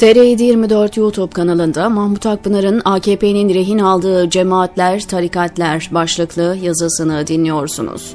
TR724 YouTube kanalında Mahmut Akpınar'ın AKP'nin rehin aldığı cemaatler, tarikatler başlıklı yazısını dinliyorsunuz.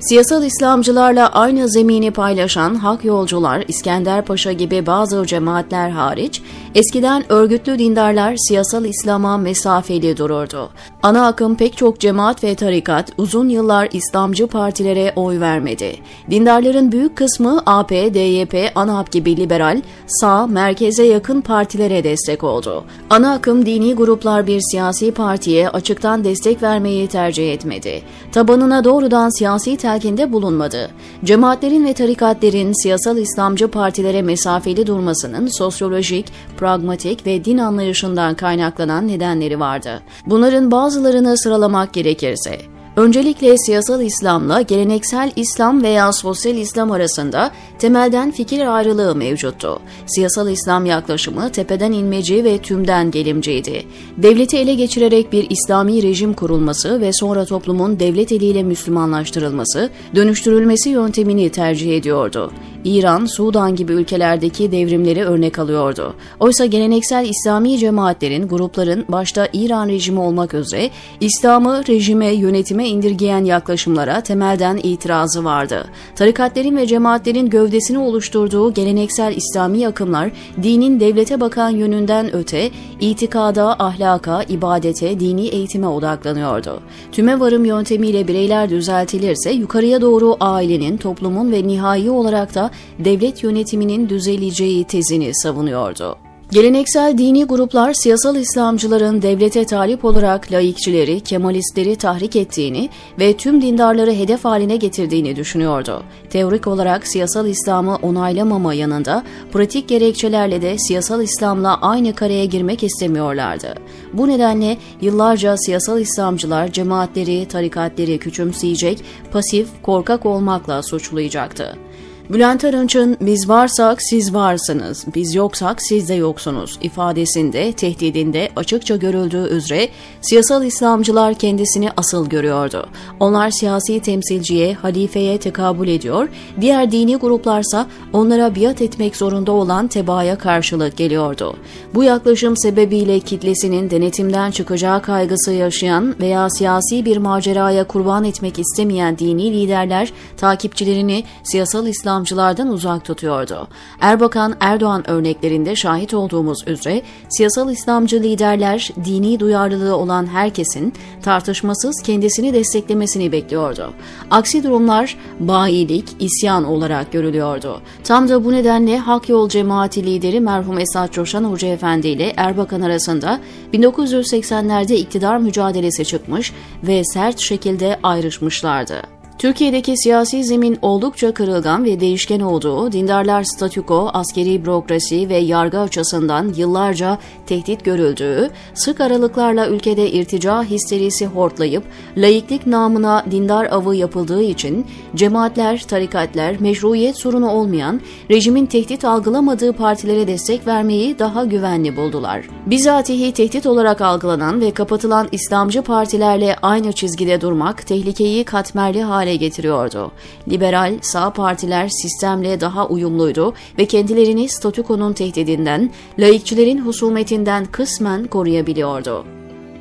Siyasal İslamcılarla aynı zemini paylaşan hak yolcular, İskender Paşa gibi bazı cemaatler hariç, eskiden örgütlü dindarlar siyasal İslam'a mesafeli dururdu. Ana akım pek çok cemaat ve tarikat uzun yıllar İslamcı partilere oy vermedi. Dindarların büyük kısmı AP, DYP, ANAP gibi liberal, sağ, merkeze yakın partilere destek oldu. Ana akım dini gruplar bir siyasi partiye açıktan destek vermeyi tercih etmedi. Tabanına doğrudan siyasi telkinde bulunmadı. Cemaatlerin ve tarikatlerin siyasal İslamcı partilere mesafeli durmasının sosyolojik, pragmatik ve din anlayışından kaynaklanan nedenleri vardı. Bunların bazılarını sıralamak gerekirse, Öncelikle siyasal İslam'la geleneksel İslam veya sosyal İslam arasında temelden fikir ayrılığı mevcuttu. Siyasal İslam yaklaşımı tepeden inmeci ve tümden gelimciydi. Devleti ele geçirerek bir İslami rejim kurulması ve sonra toplumun devlet eliyle Müslümanlaştırılması, dönüştürülmesi yöntemini tercih ediyordu. İran, Sudan gibi ülkelerdeki devrimleri örnek alıyordu. Oysa geleneksel İslami cemaatlerin, grupların başta İran rejimi olmak üzere İslam'ı rejime, yönetime indirgeyen yaklaşımlara temelden itirazı vardı. Tarikatlerin ve cemaatlerin gövdesini oluşturduğu geleneksel İslami akımlar dinin devlete bakan yönünden öte itikada, ahlaka, ibadete, dini eğitime odaklanıyordu. Tüme varım yöntemiyle bireyler düzeltilirse yukarıya doğru ailenin, toplumun ve nihai olarak da devlet yönetiminin düzeleceği tezini savunuyordu. Geleneksel dini gruplar siyasal İslamcıların devlete talip olarak laikçileri, kemalistleri tahrik ettiğini ve tüm dindarları hedef haline getirdiğini düşünüyordu. Teorik olarak siyasal İslam'ı onaylamama yanında pratik gerekçelerle de siyasal İslam'la aynı kareye girmek istemiyorlardı. Bu nedenle yıllarca siyasal İslamcılar cemaatleri, tarikatleri küçümseyecek, pasif, korkak olmakla suçlayacaktı. Bülent Arınç'ın biz varsak siz varsınız, biz yoksak siz de yoksunuz ifadesinde, tehdidinde açıkça görüldüğü üzere siyasal İslamcılar kendisini asıl görüyordu. Onlar siyasi temsilciye, halifeye tekabül ediyor, diğer dini gruplarsa onlara biat etmek zorunda olan tebaaya karşılık geliyordu. Bu yaklaşım sebebiyle kitlesinin denetimden çıkacağı kaygısı yaşayan veya siyasi bir maceraya kurban etmek istemeyen dini liderler takipçilerini siyasal İslam İslamcılardan uzak tutuyordu. Erbakan Erdoğan örneklerinde şahit olduğumuz üzere siyasal İslamcı liderler dini duyarlılığı olan herkesin tartışmasız kendisini desteklemesini bekliyordu. Aksi durumlar bayilik, isyan olarak görülüyordu. Tam da bu nedenle Hak Yol Cemaati lideri merhum Esat Coşan Hoca Efendi ile Erbakan arasında 1980'lerde iktidar mücadelesi çıkmış ve sert şekilde ayrışmışlardı. Türkiye'deki siyasi zemin oldukça kırılgan ve değişken olduğu, dindarlar statüko, askeri bürokrasi ve yargı açısından yıllarca tehdit görüldüğü, sık aralıklarla ülkede irtica histerisi hortlayıp, laiklik namına dindar avı yapıldığı için cemaatler, tarikatler, meşruiyet sorunu olmayan, rejimin tehdit algılamadığı partilere destek vermeyi daha güvenli buldular. Bizatihi tehdit olarak algılanan ve kapatılan İslamcı partilerle aynı çizgide durmak, tehlikeyi katmerli hale hale getiriyordu. Liberal, sağ partiler sistemle daha uyumluydu ve kendilerini statükonun tehdidinden, laikçilerin husumetinden kısmen koruyabiliyordu.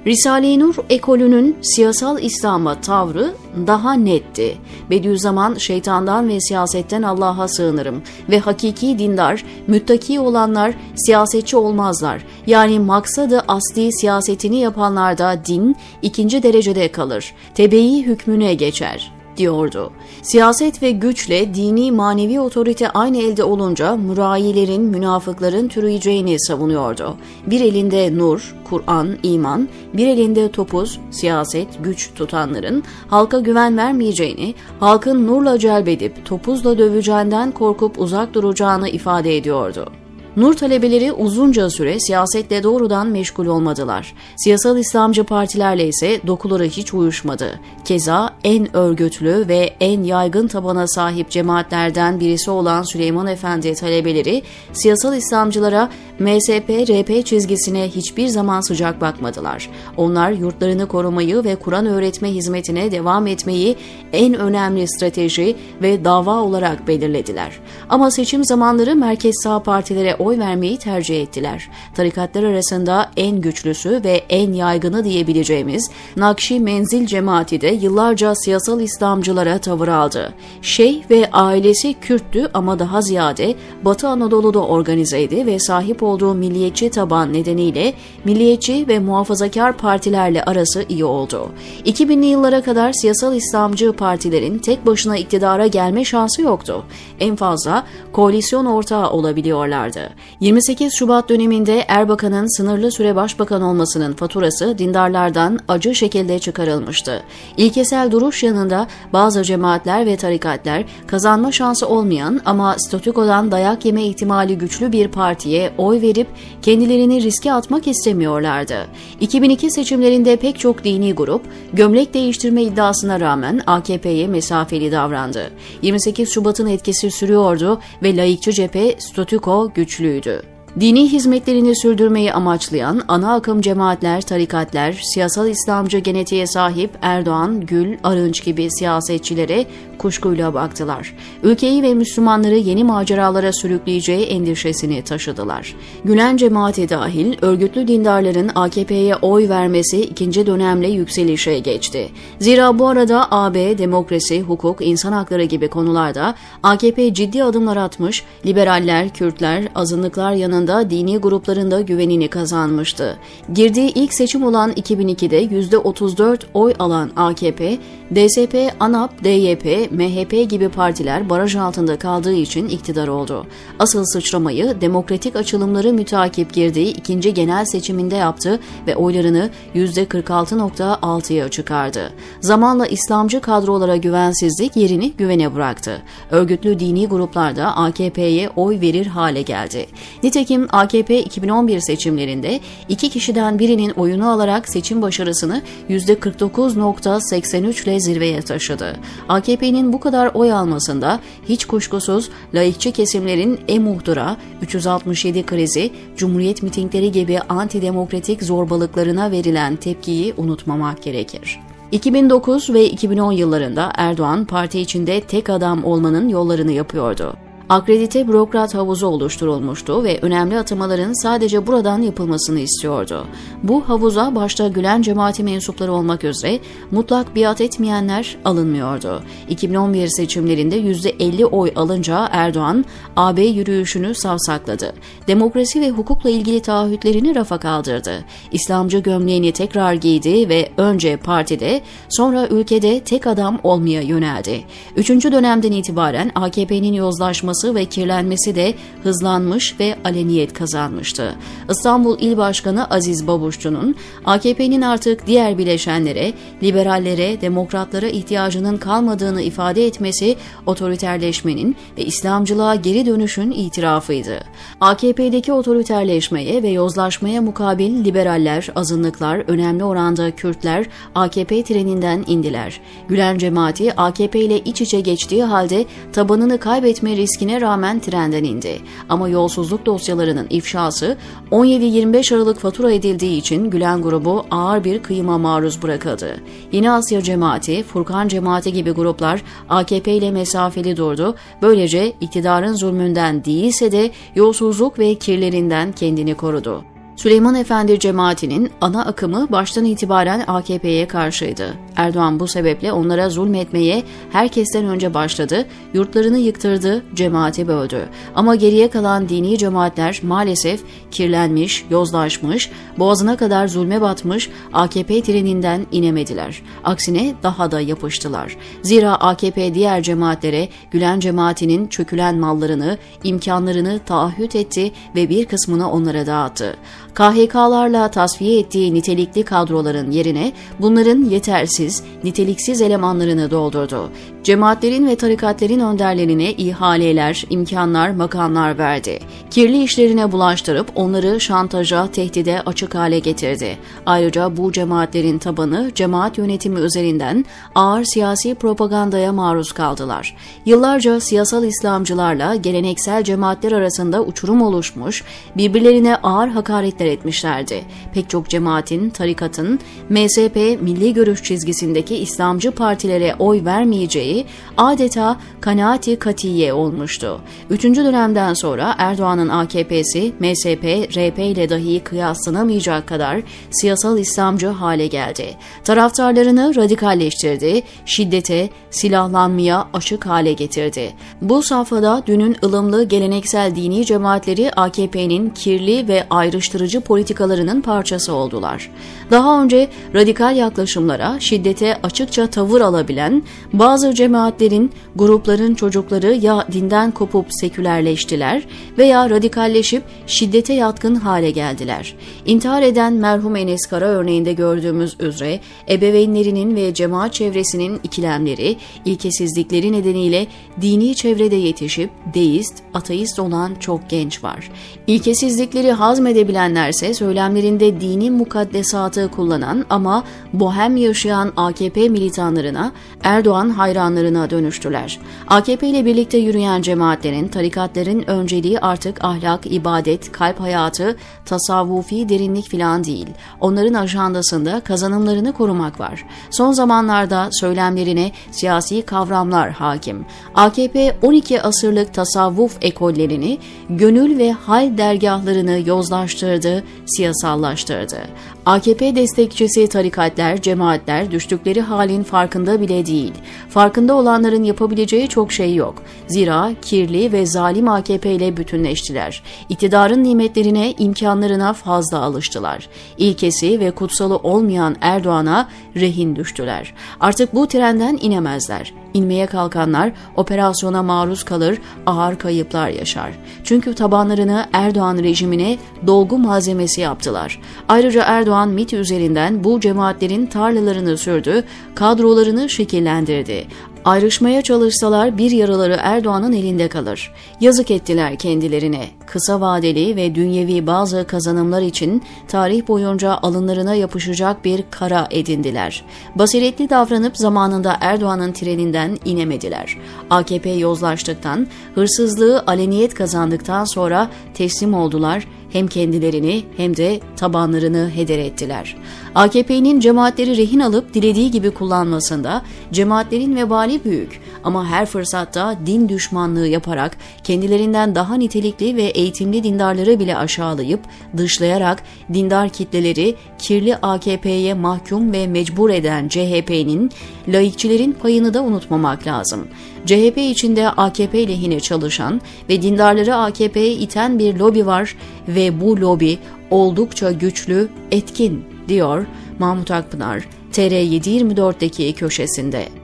Risale-i Nur ekolünün siyasal İslam'a tavrı daha netti. Bediüzzaman şeytandan ve siyasetten Allah'a sığınırım ve hakiki dindar, müttaki olanlar siyasetçi olmazlar. Yani maksadı asli siyasetini yapanlarda din ikinci derecede kalır. Tebeyi hükmüne geçer diyordu. Siyaset ve güçle dini manevi otorite aynı elde olunca mürayilerin, münafıkların türüyeceğini savunuyordu. Bir elinde nur, Kur'an, iman, bir elinde topuz, siyaset, güç tutanların halka güven vermeyeceğini, halkın nurla celbedip topuzla döveceğinden korkup uzak duracağını ifade ediyordu. Nur talebeleri uzunca süre siyasetle doğrudan meşgul olmadılar. Siyasal İslamcı partilerle ise dokuları hiç uyuşmadı. Keza en örgütlü ve en yaygın tabana sahip cemaatlerden birisi olan Süleyman Efendi talebeleri siyasal İslamcılara MSP-RP çizgisine hiçbir zaman sıcak bakmadılar. Onlar yurtlarını korumayı ve Kur'an öğretme hizmetine devam etmeyi en önemli strateji ve dava olarak belirlediler. Ama seçim zamanları merkez sağ partilere oy vermeyi tercih ettiler. Tarikatlar arasında en güçlüsü ve en yaygını diyebileceğimiz Nakşi Menzil cemaati de yıllarca siyasal İslamcılara tavır aldı. Şeyh ve ailesi Kürttü ama daha ziyade Batı Anadolu'da organizeydi ve sahip olduğu milliyetçi taban nedeniyle milliyetçi ve muhafazakar partilerle arası iyi oldu. 2000'li yıllara kadar siyasal İslamcı partilerin tek başına iktidara gelme şansı yoktu. En fazla koalisyon ortağı olabiliyorlardı. 28 Şubat döneminde Erbakan'ın sınırlı süre başbakan olmasının faturası dindarlardan acı şekilde çıkarılmıştı. İlkesel duruş yanında bazı cemaatler ve tarikatlar kazanma şansı olmayan ama statükodan dayak yeme ihtimali güçlü bir partiye oy verip kendilerini riske atmak istemiyorlardı. 2002 seçimlerinde pek çok dini grup gömlek değiştirme iddiasına rağmen AKP'ye mesafeli davrandı. 28 Şubat'ın etkisi sürüyordu ve layıkçı cephe statüko Schlöde. Dini hizmetlerini sürdürmeyi amaçlayan ana akım cemaatler, tarikatlar, siyasal İslamcı genetiğe sahip Erdoğan, Gül, Arınç gibi siyasetçilere kuşkuyla baktılar. Ülkeyi ve Müslümanları yeni maceralara sürükleyeceği endişesini taşıdılar. Gülen cemaati dahil örgütlü dindarların AKP'ye oy vermesi ikinci dönemle yükselişe geçti. Zira bu arada AB, demokrasi, hukuk, insan hakları gibi konularda AKP ciddi adımlar atmış, liberaller, Kürtler, azınlıklar yanında dini gruplarında güvenini kazanmıştı. Girdiği ilk seçim olan 2002'de %34 oy alan AKP, DSP, ANAP, DYP, MHP gibi partiler baraj altında kaldığı için iktidar oldu. Asıl sıçramayı demokratik açılımları mütakip girdiği ikinci genel seçiminde yaptı ve oylarını %46.6'ya çıkardı. Zamanla İslamcı kadrolara güvensizlik yerini güvene bıraktı. Örgütlü dini gruplar da AKP'ye oy verir hale geldi. Nitekim AKP 2011 seçimlerinde iki kişiden birinin oyunu alarak seçim başarısını %49.83 ile zirveye taşıdı. AKP'nin bu kadar oy almasında hiç kuşkusuz layıkçı kesimlerin e-muhtıra, 367 krizi, cumhuriyet mitingleri gibi antidemokratik zorbalıklarına verilen tepkiyi unutmamak gerekir. 2009 ve 2010 yıllarında Erdoğan parti içinde tek adam olmanın yollarını yapıyordu akredite bürokrat havuzu oluşturulmuştu ve önemli atamaların sadece buradan yapılmasını istiyordu. Bu havuza başta Gülen cemaati mensupları olmak üzere mutlak biat etmeyenler alınmıyordu. 2011 seçimlerinde %50 oy alınca Erdoğan AB yürüyüşünü savsakladı. Demokrasi ve hukukla ilgili taahhütlerini rafa kaldırdı. İslamcı gömleğini tekrar giydi ve önce partide sonra ülkede tek adam olmaya yöneldi. Üçüncü dönemden itibaren AKP'nin yozlaşması yayılması ve kirlenmesi de hızlanmış ve aleniyet kazanmıştı. İstanbul İl Başkanı Aziz Babuşçu'nun AKP'nin artık diğer bileşenlere, liberallere, demokratlara ihtiyacının kalmadığını ifade etmesi otoriterleşmenin ve İslamcılığa geri dönüşün itirafıydı. AKP'deki otoriterleşmeye ve yozlaşmaya mukabil liberaller, azınlıklar, önemli oranda Kürtler AKP treninden indiler. Gülen cemaati AKP ile iç içe geçtiği halde tabanını kaybetme riskini tepkisine rağmen trenden indi. Ama yolsuzluk dosyalarının ifşası 17-25 Aralık fatura edildiği için Gülen grubu ağır bir kıyıma maruz bırakıldı. Yeni Asya Cemaati, Furkan Cemaati gibi gruplar AKP ile mesafeli durdu. Böylece iktidarın zulmünden değilse de yolsuzluk ve kirlerinden kendini korudu. Süleyman Efendi cemaatinin ana akımı baştan itibaren AKP'ye karşıydı. Erdoğan bu sebeple onlara zulmetmeye herkesten önce başladı, yurtlarını yıktırdı, cemaati böldü. Ama geriye kalan dini cemaatler maalesef kirlenmiş, yozlaşmış, boğazına kadar zulme batmış AKP treninden inemediler. Aksine daha da yapıştılar. Zira AKP diğer cemaatlere Gülen cemaatinin çökülen mallarını, imkanlarını taahhüt etti ve bir kısmını onlara dağıttı. KHK'larla tasfiye ettiği nitelikli kadroların yerine bunların yetersiz, niteliksiz elemanlarını doldurdu. Cemaatlerin ve tarikatlerin önderlerine ihaleler, imkanlar, makamlar verdi. Kirli işlerine bulaştırıp onları şantaja, tehdide açık hale getirdi. Ayrıca bu cemaatlerin tabanı cemaat yönetimi üzerinden ağır siyasi propagandaya maruz kaldılar. Yıllarca siyasal İslamcılarla geleneksel cemaatler arasında uçurum oluşmuş, birbirlerine ağır hakaretler etmişlerdi. Pek çok cemaatin, tarikatın, MSP milli görüş çizgisindeki İslamcı partilere oy vermeyeceği adeta kanaati katiye olmuştu. Üçüncü dönemden sonra Erdoğan'ın AKP'si MSP, RP ile dahi kıyaslanamayacak kadar siyasal İslamcı hale geldi. Taraftarlarını radikalleştirdi, şiddete, silahlanmaya açık hale getirdi. Bu safhada dünün ılımlı geleneksel dini cemaatleri AKP'nin kirli ve ayrıştırıcı politikalarının parçası oldular. Daha önce radikal yaklaşımlara, şiddete açıkça tavır alabilen bazı cemaatlerin, grupların çocukları ya dinden kopup sekülerleştiler veya radikalleşip şiddete yatkın hale geldiler. İntihar eden merhum Enes Kara örneğinde gördüğümüz üzere ebeveynlerinin ve cemaat çevresinin ikilemleri, ilkesizlikleri nedeniyle dini çevrede yetişip deist, ateist olan çok genç var. İlkesizlikleri hazmedebilenlerse söylemlerinde dini mukaddesatı kullanan ama bohem yaşayan AKP militanlarına, Erdoğan hayranlarına dönüştüler. AKP ile birlikte yürüyen cemaatlerin, tarikatların önceliği artık ahlak, ibadet, kalp hayatı, tasavvufi derinlik filan değil. Onların ajandasında kazanımlarını korumak var. Son zamanlarda söylemlerine siyasi kavramlar hakim. AKP 12 asırlık tasavvuf ekollerini, gönül ve hal dergahlarını yozlaştırdı, siyasallaştırdı. AKP destekçisi tarikatlar, cemaatler düştükleri halin farkında bile değil. Farkında olanların yapabileceği çok şey yok. Zira kirli ve zalim AKP ile bütünleştiler. İktidarın nimetlerine, imkanlarına fazla alıştılar. İlkesi ve kutsalı olmayan Erdoğan'a rehin düştüler. Artık bu trenden inemezler. İnmeye kalkanlar operasyona maruz kalır, ağır kayıplar yaşar. Çünkü tabanlarını Erdoğan rejimine dolgu malzemesi yaptılar. Ayrıca Erdoğan MIT üzerinden bu cemaatlerin tarlalarını sürdü, kadrolarını şekillendirdi. Ayrışmaya çalışsalar bir yaraları Erdoğan'ın elinde kalır. Yazık ettiler kendilerine. Kısa vadeli ve dünyevi bazı kazanımlar için tarih boyunca alınlarına yapışacak bir kara edindiler. Basiretli davranıp zamanında Erdoğan'ın treninden inemediler. AKP yozlaştıktan, hırsızlığı aleniyet kazandıktan sonra teslim oldular, hem kendilerini hem de tabanlarını heder ettiler. AKP'nin cemaatleri rehin alıp dilediği gibi kullanmasında cemaatlerin vebali büyük ama her fırsatta din düşmanlığı yaparak kendilerinden daha nitelikli ve eğitimli dindarları bile aşağılayıp dışlayarak dindar kitleleri kirli AKP'ye mahkum ve mecbur eden CHP'nin laikçilerin payını da unutmamak lazım. CHP içinde AKP lehine çalışan ve dindarları AKP'ye iten bir lobi var ve bu lobi oldukça güçlü, etkin diyor Mahmut Akpınar TR724'deki köşesinde.